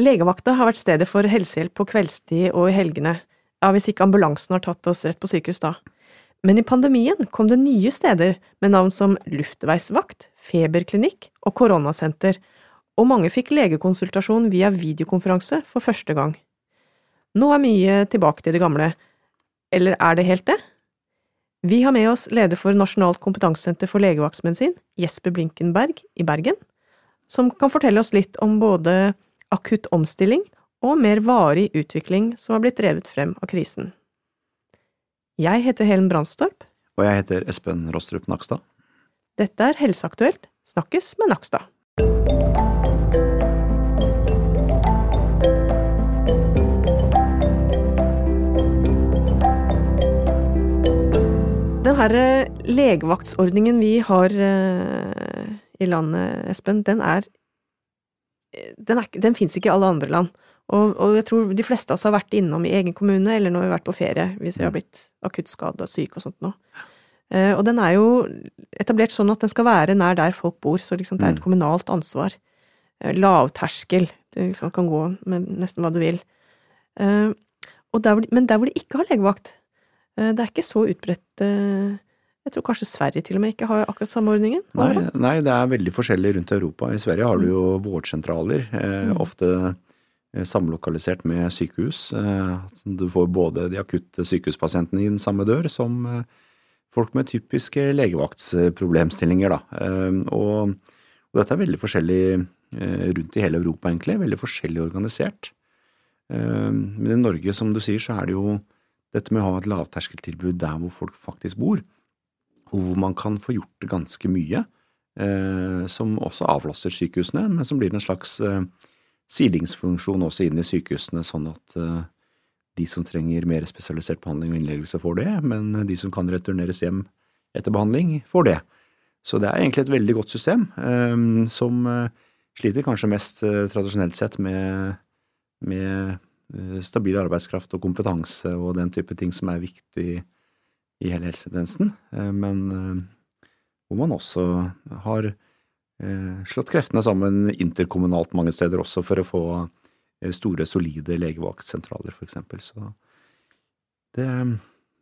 Legevakta har vært stedet for helsehjelp på kveldstid og i helgene, ja, hvis ikke ambulansen har tatt oss rett på sykehus da. Men i pandemien kom det nye steder med navn som luftveisvakt, feberklinikk og koronasenter, og mange fikk legekonsultasjon via videokonferanse for første gang. Nå er mye tilbake til det gamle. Eller er det helt det? Vi har med oss leder for Nasjonalt kompetansesenter for legevaktsmedisin, Jesper Blinkenberg i Bergen, som kan fortelle oss litt om både akutt omstilling og mer varig utvikling som har blitt drevet frem av krisen. Jeg heter Helen Brandstorp. Og jeg heter Espen Rostrup Nakstad. Dette er Helseaktuelt, snakkes med Nakstad. Den her eh, legevaktsordningen vi har uh, i landet, Espen, den er Den, er, den fins ikke i alle andre land. Og, og, jeg tror de fleste av oss har vært innom i egen kommune, eller når vi har vært på ferie, hvis vi har blitt akutt skada, syk og sånt noe. Uh, og den er jo etablert sånn at den skal være nær der folk bor, så liksom det er et mm. kommunalt ansvar. Uh, lavterskel. Du liksom kan gå med nesten hva du vil. Uh, der hvor, men der hvor de ikke har legevakt, det er ikke så utbredt Jeg tror kanskje Sverige til og med ikke har akkurat samme ordningen? Nei, nei, det er veldig forskjellig rundt Europa. I Sverige har du jo vårdsentraler. Mm. Ofte Eh, samlokalisert med sykehus. Eh, du får både de akutte sykehuspasientene i den samme dør, som eh, folk med typiske legevaktsproblemstillinger. Og, og dette er veldig forskjellig rundt i hele Europa, egentlig. Veldig forskjellig organisert. Men i Norge, som du sier, så er det jo dette med å ha et lavterskeltilbud der hvor folk faktisk bor, og hvor man kan få gjort ganske mye, som også avlaster sykehusene, men som blir en slags silingsfunksjon også inn i sykehusene, sånn at uh, de som trenger mer spesialisert behandling og innleggelse, får det, men de som kan returneres hjem etter behandling, får det. Så det er egentlig et veldig godt system, som sliter kanskje mest tradisjonelt sett med, med stabil arbeidskraft og kompetanse og den type ting som er viktig i hele helsetjenesten, men hvor man også har Eh, slått kreftene sammen interkommunalt mange steder også for å få eh, store, solide legevaktsentraler, f.eks. Så det,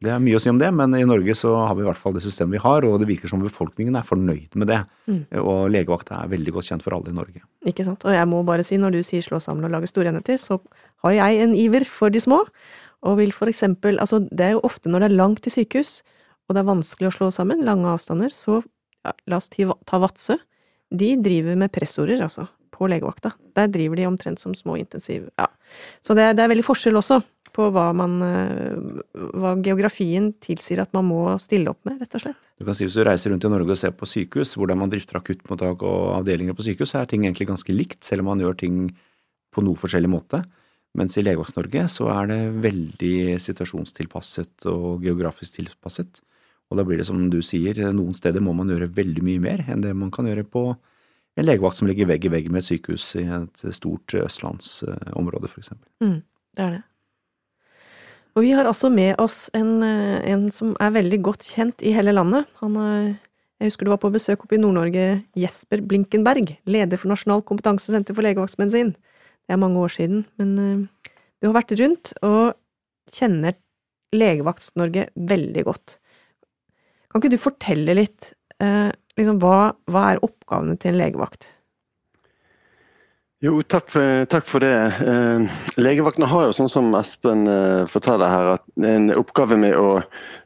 det, er mye å si om det, men i Norge så har vi i hvert fall det systemet vi har, og det virker som befolkningen er fornøyd med det. Mm. Og legevakta er veldig godt kjent for alle i Norge. Ikke sant. Og jeg må bare si, når du sier slå sammen og lage store enheter, så har jeg en iver for de små. Og vil for eksempel Altså, det er jo ofte når det er langt til sykehus, og det er vanskelig å slå sammen, lange avstander, så ja, la oss ta Vadsø de driver med pressorder, altså, på legevakta. Der driver de omtrent som små intensiv... Ja. Så det, det er veldig forskjell også på hva man eh, Hva geografien tilsier at man må stille opp med, rett og slett. Du kan si Hvis du reiser rundt i Norge og ser på sykehus, hvordan man drifter akuttmottak og avdelinger på sykehus, så er ting egentlig ganske likt, selv om man gjør ting på noe forskjellig måte. Mens i Legevakts-Norge så er det veldig situasjonstilpasset og geografisk tilpasset. Og da blir det som du sier, noen steder må man gjøre veldig mye mer enn det man kan gjøre på en legevakt som ligger vegg i vegg med et sykehus i et stort østlandsområde, eksempel. Mm, det er det. Og vi har altså med oss en, en, som er veldig godt kjent i hele landet. Han er, jeg husker du var på besøk oppe i Nord-Norge, Jesper Blinkenberg, leder for Nasjonalt kompetansesenter for legevaktsmedisin. Det er mange år siden, men uh, du har vært rundt og kjenner Legevakts-Norge veldig godt. Kan ikke du fortelle litt eh, liksom, hva, hva, er oppgavene til en legevakt? Jo, takk for, takk for det. Eh, legevaktene har jo, sånn som Espen eh, forteller her, en oppgave med å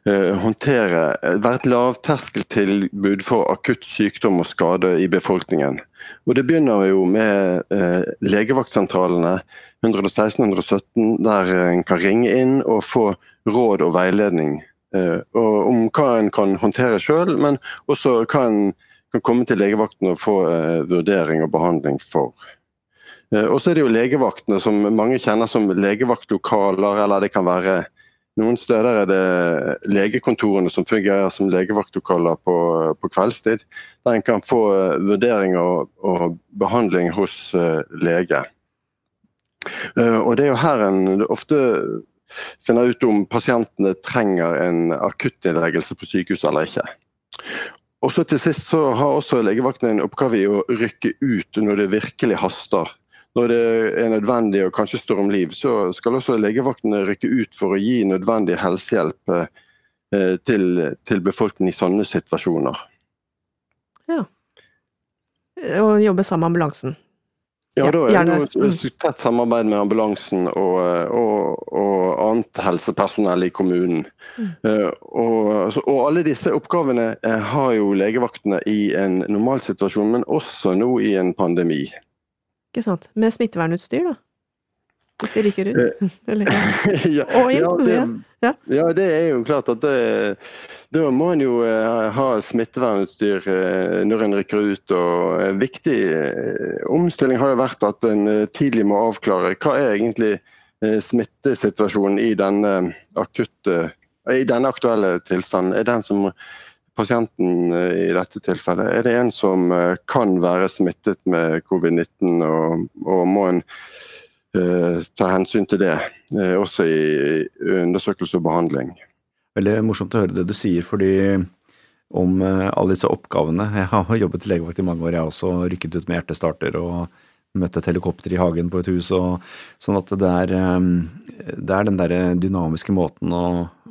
eh, håndtere Være et lavterskeltilbud for akutt sykdom og skade i befolkningen. Og Det begynner jo med eh, legevaktsentralene 116-117, der en kan ringe inn og få råd og veiledning Eh, om hva en kan håndtere sjøl, men også hva en kan komme til legevakten og få eh, vurdering og behandling for. Eh, og så er det jo legevaktene som mange kjenner som legevaktlokaler, eller det kan være noen steder er det legekontorene som fungerer som legevaktlokaler på, på kveldstid. Der en kan få vurdering og, og behandling hos lege. Og det er jo her en ofte finner ut om pasientene trenger en akuttinnleggelse på sykehus eller ikke. Og så til sist så har også legevakten en oppgave i å rykke ut når det virkelig haster. Når det er nødvendig og kanskje står om liv, så skal også legevaktene rykke ut for å gi nødvendig helsehjelp eh, til, til befolkningen i sånne situasjoner. Ja. Og jobbe sammen med ambulansen. Ja, da er det noe tett samarbeid med ambulansen og, og, og annet helsepersonell i kommunen. Mm. Eh, og, altså, og alle disse oppgavene eh, har jo legevaktene i en normalsituasjon, men også nå i en pandemi. Ikke sant. Med smittevernutstyr, da. Hvis de rykker ut. Eller, ja. ja, Og inn, ja, det, ja. ja, det er jo klart at det, da må en jo eh, ha smittevernutstyr eh, når en rykker ut. og En viktig eh, omstilling har jo vært at en eh, tidlig må avklare hva er egentlig eh, smittesituasjonen i denne akutte i denne aktuelle tilstanden. Er den som pasienten eh, i dette tilfellet, er det en som eh, kan være smittet med covid-19, og, og må en uh, ta hensyn til det, uh, også i undersøkelse og behandling. Veldig morsomt å høre det du sier, fordi om uh, alle disse oppgavene Jeg har jobbet i legevakt i mange år, jeg har også rykket ut med hjertestarter og møtt et helikopter i hagen på et hus. Og, sånn at det er, det er den der dynamiske måten å,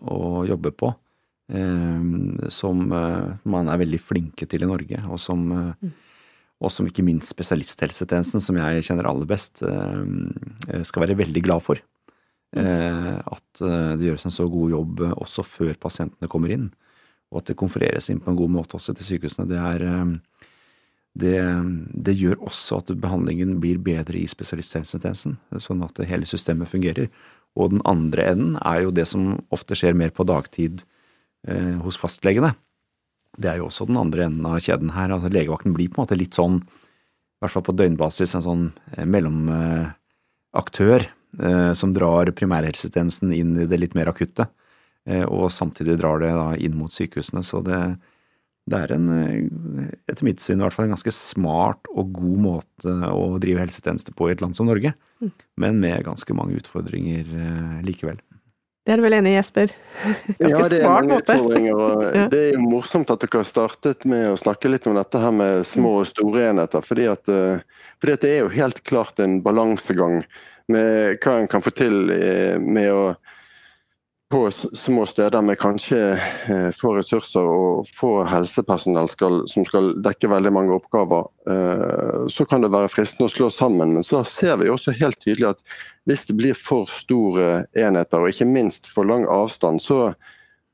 å jobbe på som eh, man er veldig flinke til i Norge, og som, eh, og som ikke minst spesialisthelsetjenesten, som jeg kjenner aller best, eh, skal være veldig glad for. Eh, at eh, det gjøres en så god jobb eh, også før pasientene kommer inn, og at det konfereres inn på en god måte også til sykehusene. Det, er, eh, det, det gjør også at behandlingen blir bedre i spesialisthelsetjenesten, sånn at hele systemet fungerer. Og den andre enden er jo det som ofte skjer mer på dagtid eh, hos fastlegene. Det er jo også den andre enden av kjeden her. altså Legevakten blir på en måte litt sånn, i hvert fall på døgnbasis, en sånn eh, mellomaktør eh, som drar primærhelsetjenesten inn i det litt mer akutte, eh, og samtidig drar det da inn mot sykehusene. Så det, det er en, eh, etter mitt syn i hvert fall, en ganske smart og god måte å drive helsetjeneste på i et land som Norge, men med ganske mange utfordringer likevel. Det er du vel enig i, Jesper? Ganske ja, det er smart mange måte. utfordringer. Det er jo morsomt at dere har startet med å snakke litt om dette her med små og store enheter. Fordi at, eh, fordi at det er jo helt klart en balansegang med hva en kan få til eh, med å på små steder med kanskje eh, få ressurser og få helsepersonell skal, som skal dekke veldig mange oppgaver, eh, så kan det være fristende å slå sammen. Men så ser vi også helt tydelig at hvis det blir for store enheter, og ikke minst for lang avstand, så,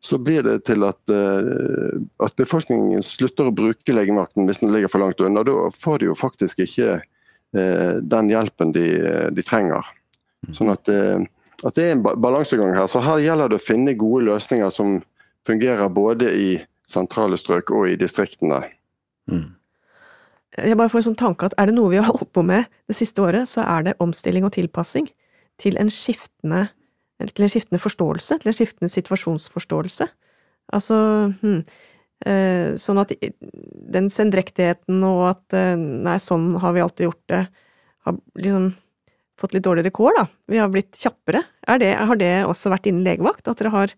så blir det til at, eh, at befolkningen slutter å bruke legemakten hvis den ligger for langt unna. Da får de jo faktisk ikke eh, den hjelpen de, de trenger. Sånn at, eh, at det er en balansegang her. Så her gjelder det å finne gode løsninger som fungerer både i sentrale strøk og i distriktene. Mm. Jeg bare får en sånn tanke at er det noe vi har holdt på med det siste året, så er det omstilling og tilpassing til en skiftende, til en skiftende forståelse, til en skiftende situasjonsforståelse. Altså hm, eh, sånn at den sendrektigheten og at eh, nei, sånn har vi alltid gjort det, har liksom fått litt dårligere kår, da. Vi har blitt kjappere. Er det, har det også vært innen legevakt? At dere har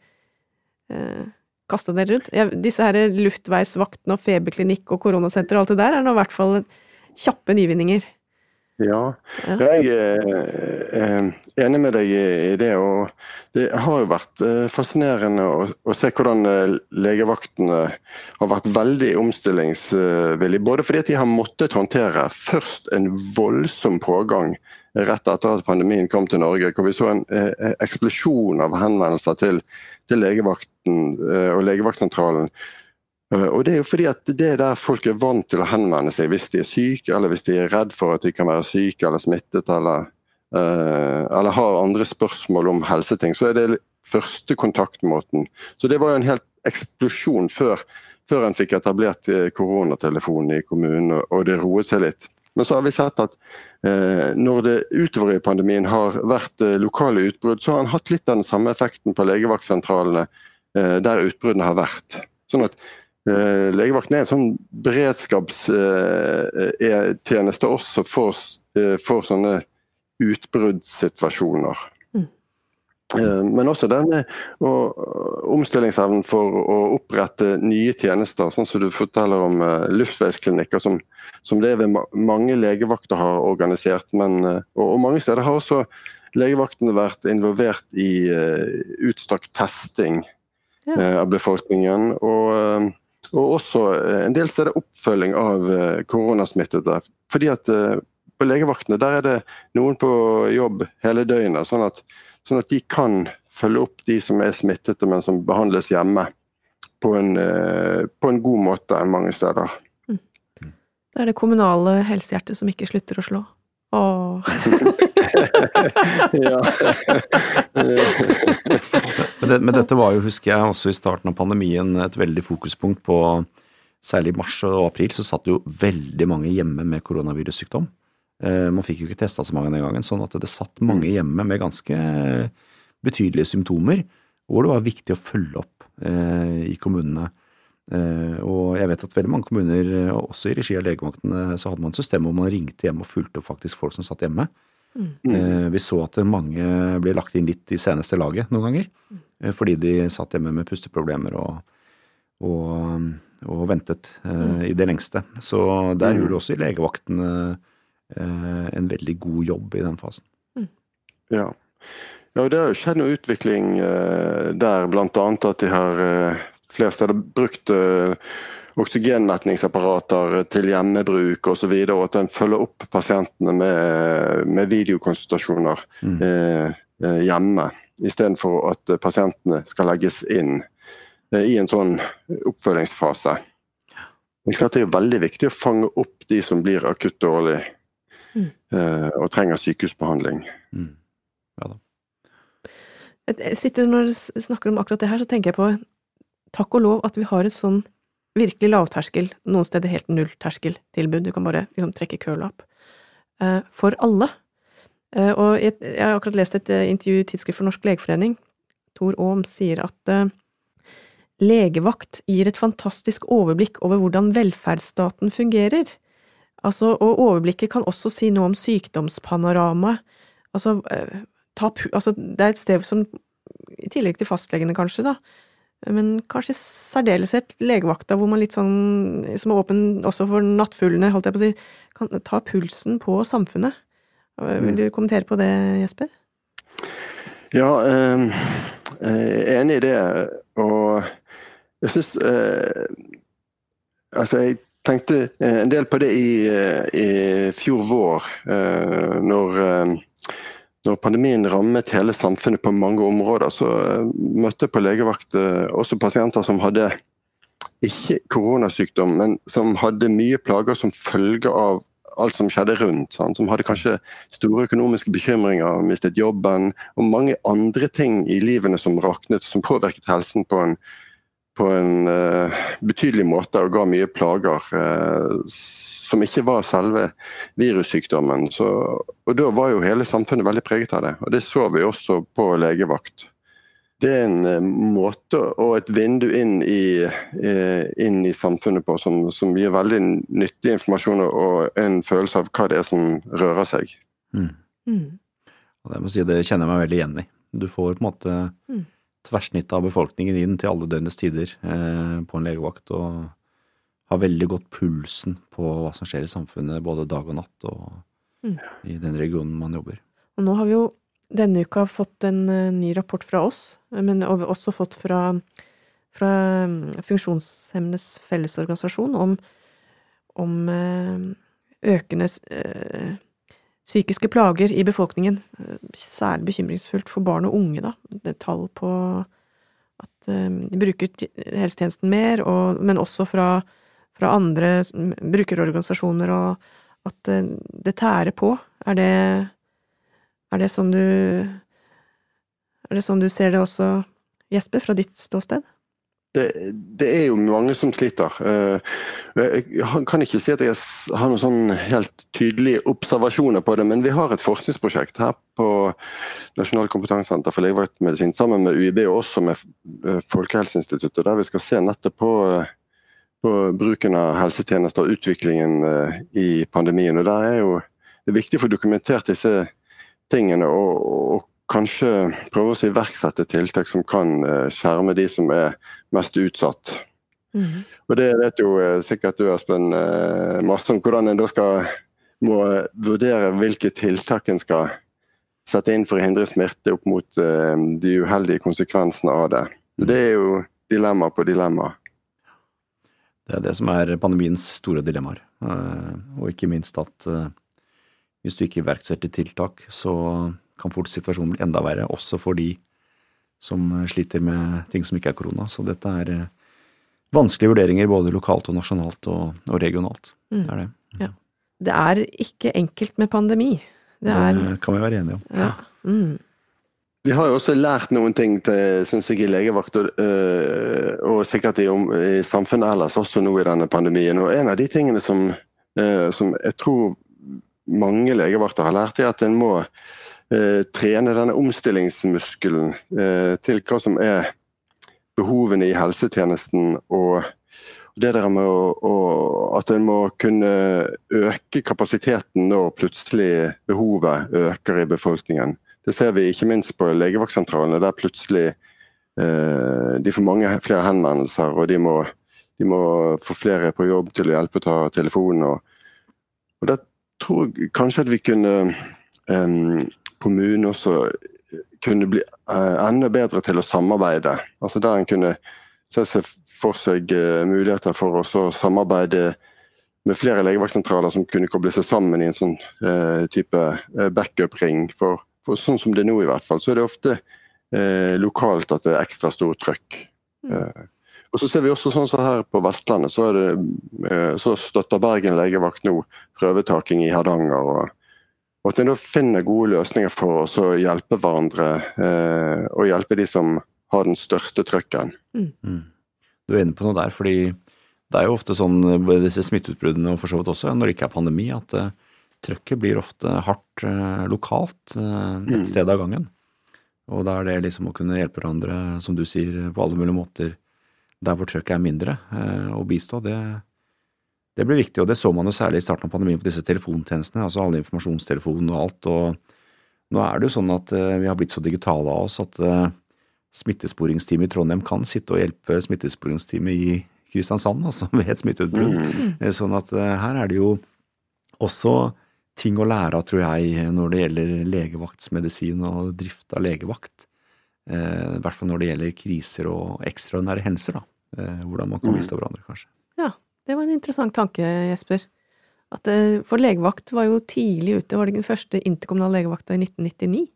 eh, kasta dere rundt? Ja, disse her luftveisvaktene og feberklinikk og koronasenter og alt det der er nå i hvert fall kjappe nyvinninger. Ja, Ja. jeg er eh, enig med deg i det. og Det har jo vært eh, fascinerende å, å se hvordan eh, legevaktene har vært veldig omstillingsvillige. Både fordi at de har måttet håndtere først en voldsom pågang rett etter at pandemien kom til Norge, hvor vi så en eh, eksplosjon av henvendelser til, til legevakten eh, og legevaktsentralen. Eh, Og Det er jo fordi at det er der folk er vant til å henvende seg hvis de er syke, eller hvis de er redd for at de kan være syke eller smittet, eller, eh, eller har andre spørsmål om helseting. Så er det første kontaktmåten. Så det var jo en helt eksplosjon før, før en fikk etablert eh, koronatelefonen i kommunen, og- det roet seg litt. Men så har vi sett at eh, når det utover i pandemien har vært eh, lokale utbrudd, så har han hatt litt av den samme effekten på legevaktsentralene eh, der utbruddene har vært. Sånn at Eh, legevakten er en sånn beredskapstjeneste også for, eh, for sånne utbruddssituasjoner. Eh, men også denne omstillingsevnen for å opprette nye tjenester, sånn som du forteller om uh, luftveisklinikker, som, som, det ved mange legevakter har organisert. Men, uh, og, mange steder har også legevaktene vært involvert i utstrakt testing av befolkningen. Og, og, også en del steder oppfølging av koronasmittede. Fordi at på legevaktene der er det noen på jobb hele døgnet. sånn at Sånn at de kan følge opp de som er smittede, men som behandles hjemme på en, eh, på en god måte mange steder. Mm. Det er det kommunale helsehjertet som ikke slutter å slå. Åh. men, det, men, dette var jo, husker jeg, også i starten av pandemien et veldig fokuspunkt på Særlig i mars og april så satt jo veldig mange hjemme med koronavirussykdom. Eh, man fikk jo ikke testa så mange den gangen, sånn at det satt mange mm. hjemme med ganske betydelige symptomer, hvor det var viktig å følge opp eh, i kommunene. Eh, og jeg vet at veldig mange kommuner, også i regi av legevaktene, så hadde man et system hvor man ringte hjem og fulgte opp faktisk folk som satt hjemme. Mm. Vi så at mange ble lagt inn litt i seneste laget noen ganger, mm. fordi de satt hjemme med pusteproblemer og, og, og ventet mm. i det lengste. Så der gjorde også i legevaktene Eh, en veldig god jobb i den fasen. Mm. Ja. ja, det har jo skjedd noe utvikling eh, der, bl.a. at de har eh, flere steder brukt oksygenmetningsapparater til hjemmebruk osv. Og, så videre, og at en følger opp pasientene med, med videokonsultasjoner mm. eh, hjemme. Istedenfor at pasientene skal legges inn eh, i en sånn oppfølgingsfase. Det er veldig viktig å fange opp de som blir akutt dårlig mm. Eh, og trenger sykehusbehandling. Mm. Ja da. Jeg sitter Når du snakker om akkurat det her, så tenker jeg på takk og lov at vi har et sånn virkelig lavterskel, noen steder helt nullterskeltilbud, du kan bare liksom trekke køla opp, eh, for alle. Eh, og jeg, har akkurat lest et intervju i Tidsskrift for Norsk legeforening. Tor Aam sier at legevakt gir et fantastisk overblikk over hvordan velferdsstaten fungerer. Altså, og overblikket kan også si noe om sykdomspanoramaet. Altså, eh, altså, det er et sted som, i tillegg til fastlegene kanskje, da, men kanskje i særdeleshet legevakta, hvor man litt sånn, som er åpen også for nattfuglene, holdt jeg på å si, kan ta pulsen på samfunnet. Vil mm. du kommentere på det, Jesper? Ja, eh, jeg er enig i det. Og jeg syns eh, Altså, jeg tenkte eh, en del på det i, eh, i fjor vår, eh, når, når, pandemien rammet hele samfunnet på mange områder. Så møtte jeg på legevakt også pasienter som hadde ikke koronasykdom, men som hadde mye plager som følge av alt som skjedde rundt. Sant? Som hadde kanskje store økonomiske bekymringer, mistet jobben og mange andre ting i livene som raknet, som påvirket helsen på en på en uh, betydelig måte og ga mye plager uh, som ikke var selve virussykdommen. Så, og Da var jo hele samfunnet veldig preget av det. og Det så vi også på legevakt. Det er en uh, måte og et vindu inn i, inn i samfunnet på som, som, gir veldig nyttig informasjon og en følelse av hva det er som rører seg. Mm. Mm. Og det, må si, det kjenner jeg meg veldig igjen i. Du får på en måte mm tverrsnittet av befolkningen inn til alle døgnets tider eh, på en legevakt, og har veldig godt pulsen på hva som skjer i samfunnet både dag og natt og mm. i den regionen man jobber. Og nå har vi jo denne uka fått en uh, ny rapport fra oss, men også fått fra, fra um, Funksjonshemmedes Fellesorganisasjon om, om uh, økende uh, psykiske plager i befolkningen. Særlig bekymringsfullt for barn og unge, da. Det er tall på at um, de bruker helsetjenesten mer, og, men også fra, fra, andre brukerorganisasjoner, og at uh, det tærer på. Er det, er det sånn du Er det sånn du ser det også, Jesper, fra ditt ståsted? Det, det, er jo mange som sliter. Eh, jeg kan ikke si at jeg har noen sånn helt tydelige observasjoner på det, men vi har et forskningsprosjekt her på Nasjonal kompetansesenter for legevaktmedisin sammen med UiB og også med eh, Folkehelseinstituttet, der vi skal se nettopp på, på bruken av helsetjenester og utviklingen eh, i pandemien. Og der er jo det er viktig å få dokumentert disse tingene. og, og kanskje prøve å iverksette tiltak som kan skjerme de som er mest utsatt. Mm. Og Det vet jo sikkert du Espen masse om hvordan en da skal må vurdere hvilke tiltak en skal sette inn for å hindre smitte opp mot de uheldige konsekvensene av det. Det er jo dilemma på dilemma. Det er det som er pandemiens store dilemmaer. Eh, og ikke minst at eh, hvis du ikke iverksetter tiltak, så kan fort situasjonen bli enda verre, også for de som sliter med ting som ikke er korona. Så dette er eh, vanskelige vurderinger både lokalt og nasjonalt og, og regionalt. Mm. Det er det. Ja. Det er ikke enkelt med pandemi. Det, er... det kan vi være enige om. Ja. Mm. Vi har jo også lært noen ting til, synes jeg, i legevakt og, øh, og sikkert i, i, samfunnet ellers også nå i denne pandemien. Og En av de tingene som, øh, som jeg tror mange legevakter har lært, er at en må øh, trene denne omstillingsmuskelen til hva som er behovene i helsetjenesten. og det der med å, å, at en må kunne øke kapasiteten når plutselig behovet øker i befolkningen. Det ser vi ikke minst på legevaktsentralene, der plutselig eh, de får mange flere henvendelser, og de må, de må, få flere på jobb til å hjelpe å ta telefonen. Og, og da tror jeg kanskje at vi kunne eh, kommunen også kunne bli eh, enda bedre til å samarbeide. Altså Der en kunne se seg for seg eh, muligheter for å samarbeide med flere legevaktsentraler som kunne koble seg sammen i en sånn eh, type eh, backup-ring for for sånn som det er nå i hvert fall, så er det ofte eh, lokalt at det er ekstra stort trøkk. Mm. Eh, og så ser vi også sånn som her på Vestlandet, så, det, eh, så støtter Bergen legevakt nå prøvetaking i Hardanger. og, og At en da finner gode løsninger for å hjelpe hverandre eh, og hjelpe de som har den største trøkken. Mm. Mm. Du er inne på noe der, fordi det er jo ofte sånn disse smitteutbruddene og for så vidt også når det ikke er pandemi, at uh, trøkket blir ofte hardt uh, lokalt, uh, et mm. sted av gangen. Og da er det liksom å kunne hjelpe hverandre, som du sier, på alle mulige måter der hvor trøkket er mindre, eh, og bistå, det, det, ble viktig. Og det så man jo særlig i starten av pandemien på disse telefontjenestene, altså alle informasjonstelefonene og alt. Og nå er det jo sånn at vi har blitt så digitale av oss at smittesporingsteamet i Trondheim kan sitte og hjelpe smittesporingsteamet i Kristiansand, altså ved et smitteutbrudd. Mm. Sånn at her er det jo også ting å lære av, tror jeg, når det gjelder legevaktsmedisin og drift av legevakt. Eh, I hvert fall når det gjelder kriser og ekstraordinære hendelser. da. Eh, hvordan man kan mm. bistå hverandre, kanskje. Ja, det var en interessant tanke, Jesper. At, eh, for legevakt var jo tidlig ute. Var det den første interkommunale legevakta i 1999?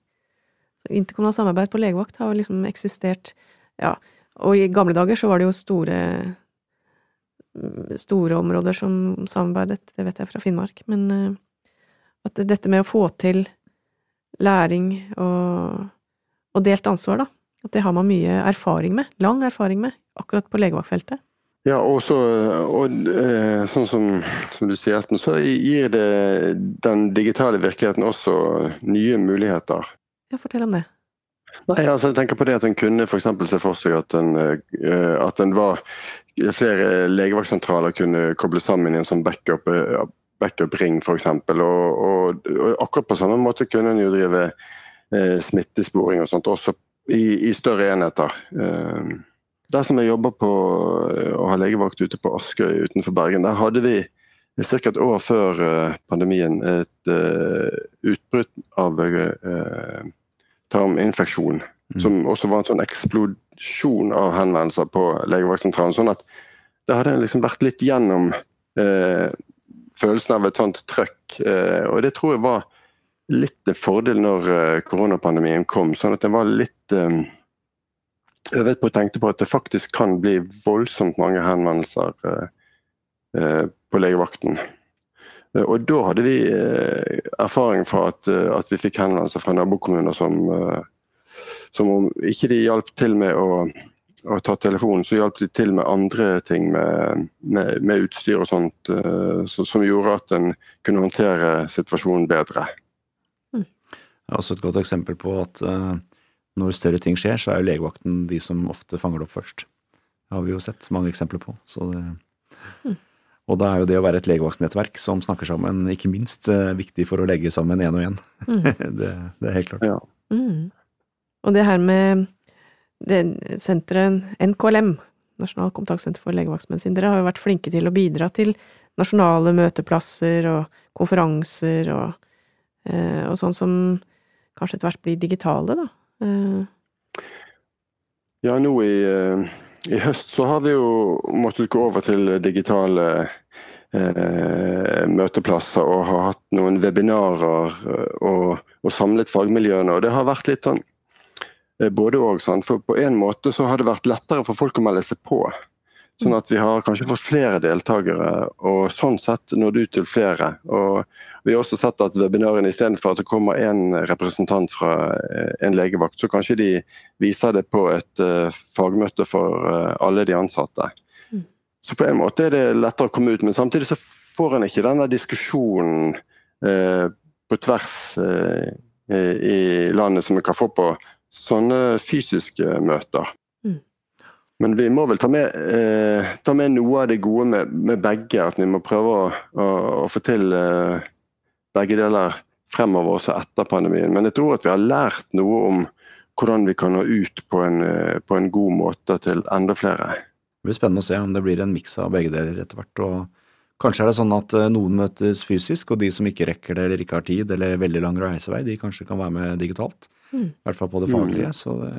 Interkommunalt samarbeid på legevakt har liksom eksistert Ja, og i gamle dager så var det jo store store områder som samarbeidet, det vet jeg fra Finnmark. Men at dette med å få til læring og, og delt ansvar, da, at det har man mye erfaring med, lang erfaring med, akkurat på legevaktfeltet. Ja, og, så, og eh, sånn som, som, du sier, Espen, så gir det den digitale virkeligheten også nye muligheter. Ja, Fortell om det. Nei, altså jeg tenker på det at En kunne for se for seg at en, eh, at en var flere legevaktsentraler kunne koble sammen i en sånn backup eh, backup-ring f.eks. Og, og, og akkurat på samme måte kunne en jo drive eh, smittesporing og sånt, også i, i større enheter. Eh, der som jeg jobber på å og har legevakt ute på Askøy utenfor Bergen, der hadde vi ca. et år før uh, pandemien et uh, utbrudd av uh, tarminfeksjon. Mm. Som også var en sånn eksplosjon av henvendelser på legevaktsentralen. Sånn at det hadde liksom vært litt gjennom følelsen av et sånt trøkk. Eh, og det tror jeg var litt en fordel når eh, koronapandemien kom. Sånn at det var litt um, øvet på å tenke på at det faktisk kan bli voldsomt mange henvendelser uh, uh, på legevakten. Uh, og da hadde vi erfaring fra at, at, vi fikk henvendelser fra nabokommuner som, som om ikke de hjalp til med å å ta telefonen, så hjalp de til med andre ting med, med, med utstyr og sånt, så, som gjorde at en kunne håndtere situasjonen bedre. Mm. Det er også et godt eksempel på at uh, når større ting skjer, så er jo legevakten de som ofte fanger det opp først. Det har vi jo sett mange eksempler på. Det, mm. Og da er jo det å være et legevaktsnettverk som snakker sammen, ikke minst uh, viktig for å legge sammen én og én. Mm. det, det, er helt klart. Ja. Mm. Og det her med det senteret NKLM, Nasjonal kompetansesenter for legevaktmedisin, dere har jo vært flinke til å bidra til nasjonale møteplasser og konferanser og, eh, og sånn som kanskje etter hvert blir digitale, da. Ja, nå i, eh, i høst så har vi jo måttet gå over til digitale eh, møteplasser og har hatt noen webinarer eh, og, og samlet fagmiljøene. Og det har vært litt sånn eh, både og. sant? For på en måte så har det vært lettere for folk å melde seg på. Sånn at vi har kanskje fått flere deltakere, og sånn sett nådd ut til flere. Og vi har også sett at webinarene istedenfor at det kommer en representant fra eh, en legevakt, så kanskje de viser det på et uh, fagmøte for uh, alle de ansatte. Mm. Så på en måte er det lettere å komme ut, men samtidig så får en ikke denne diskusjonen på tvers i landet som en kan få på sånne fysiske møter. Men vi må vel ta med, eh, ta med noe av det gode med, med, begge. At vi må prøve å, å, å få til eh, begge deler fremover også etter pandemien. Men jeg tror at vi har lært noe om hvordan vi kan nå ut på en, på en god måte til enda flere. Det blir spennende å se om det blir en miks av begge deler etter hvert. og Kanskje er det sånn at noen møtes fysisk, og de som ikke rekker det eller ikke har tid eller veldig lang reisevei, de kanskje kan være med digitalt. Mm. I hvert fall på det faglige. Mm. Så det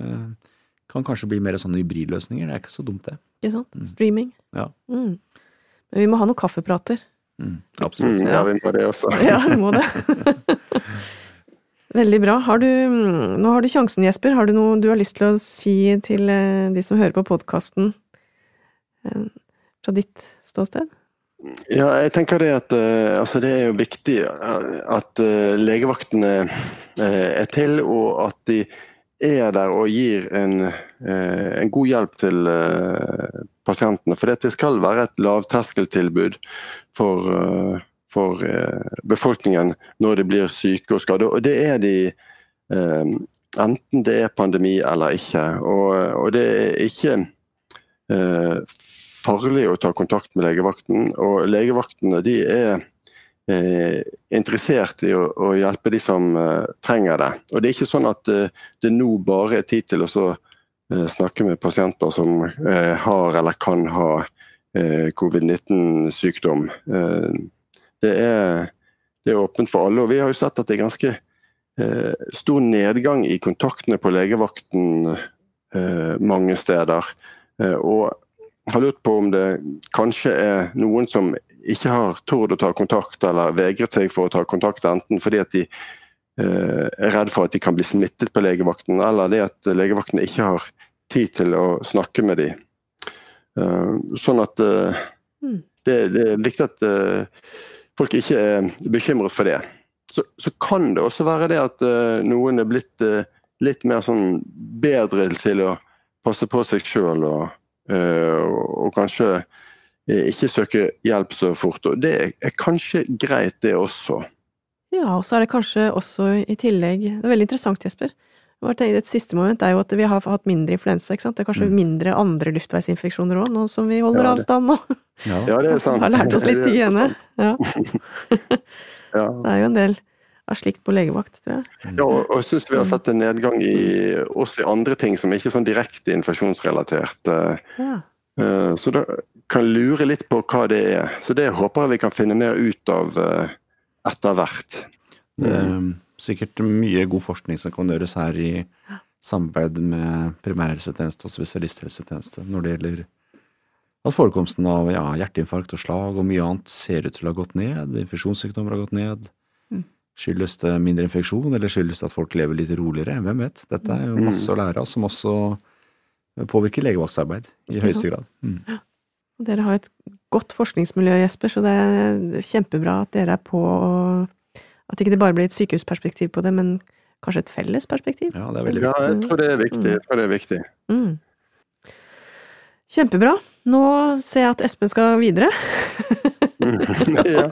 kan kanskje bli mer sånne hybridløsninger. Det er ikke så dumt, det. Ikke sant. Mm. Streaming. Ja. Mm. Men vi må ha noen kaffeprater. Mm, absolutt. ja, vi må det også. ja, vi må det. Veldig bra. Har du, nå har du sjansen, Jesper. Har du noe du har lyst til å si til de som hører på podkasten, fra ditt ståsted? Ja, jeg tenker det at uh, altså det er jo viktig at legevaktene er til, og at de er der og gir en, en god hjelp til pasientene. For det skal være et lavterskeltilbud for, for befolkningen når de blir syke og skadde. Og det er de enten det er pandemi eller ikke. Og, og det er ikke farlig å ta kontakt med legevakten. Og legevaktene de er eh, interessert i å, å, hjelpe de som eh, trenger det. Og Det er ikke sånn at eh, det nå bare er tid til å eh, snakke med pasienter som eh, har eller kan ha eh, covid-19-sykdom. Det det, er, åpent for alle. og Vi har jo sett at det er ganske stor nedgang i kontaktene på legevakten mange steder. Og har lurt på om det kanskje er noen som ikke har tord å ta kontakt, eller vegret seg for å ta kontakt, enten fordi at de eh, er redd for at de kan bli smittet på legevakten, eller det at legevakten ikke har tid til å snakke med dem. Eh, sånn at eh, mm. det, det, er viktig at folk ikke er bekymret for det. Så, så, kan det også være det at noen er blitt litt mer sånn bedre til å passe på seg sjøl og og kanskje ikke søke hjelp så fort. Og det er kanskje greit, det også. Ja, og så er det kanskje også i tillegg Det er veldig interessant, Jesper. Et siste moment er jo at vi har hatt mindre influensa. ikke sant? Det er kanskje mm. mindre andre luftveisinfeksjoner òg, nå som vi holder ja, avstand nå. ja. ja, det er sant. Vi har lært oss litt hygiene. Ja. ja. Det er jo en del av slikt på legevakt, tror jeg. Ja, og, og jeg syns vi har sett en nedgang i, også i andre ting som ikke er sånn direkte infeksjonsrelatert. Ja. Uh, så da kan lure litt på hva det er. Så det håper jeg vi kan finne mer ut av uh, etter hvert. Det er sikkert mye god forskning som kan gjøres her i samarbeid med primærhelsetjeneste og spesialisthelsetjeneste når det gjelder at forekomsten av ja, hjerteinfarkt og slag og mye annet ser ut til å ha gått ned. Infeksjonssykdommer har gått ned. Skyldes det mindre infeksjon, eller skyldes det at folk lever litt roligere? Hvem vet? Dette er jo mm. masse å lære av, som også påvirker legevaktsarbeid i høyeste grad. Mm. Dere har et godt forskningsmiljø, Jesper, så det er kjempebra at dere er på At ikke det bare blir et sykehusperspektiv på det, men kanskje et felles perspektiv? Ja, det er veldig viktig. Ja, jeg tror det er viktig. Jeg tror det er viktig. Mm. Kjempebra. Nå ser jeg at Espen skal videre. ja.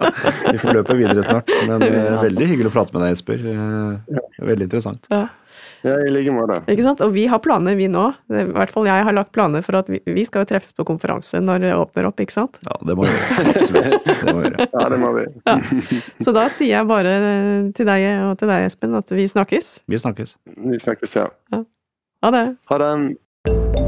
Vi får løpe videre snart. Men ja. veldig hyggelig å prate med deg, Jesper. Veldig interessant. Ja. Ja, i like måte. Ikke sant? Og vi har planer, vi nå. I hvert fall jeg har lagt planer for at vi, vi skal jo treffes på konferanse når det åpner opp, ikke sant? Ja, det må vi gjøre. Absolutt. Det må vi gjøre. Ja, det må vi. Ja. Så da sier jeg bare til deg og til deg, Espen, at vi snakkes. Vi snakkes. Vi snakkes, ja. ja. Ha det. Ha det.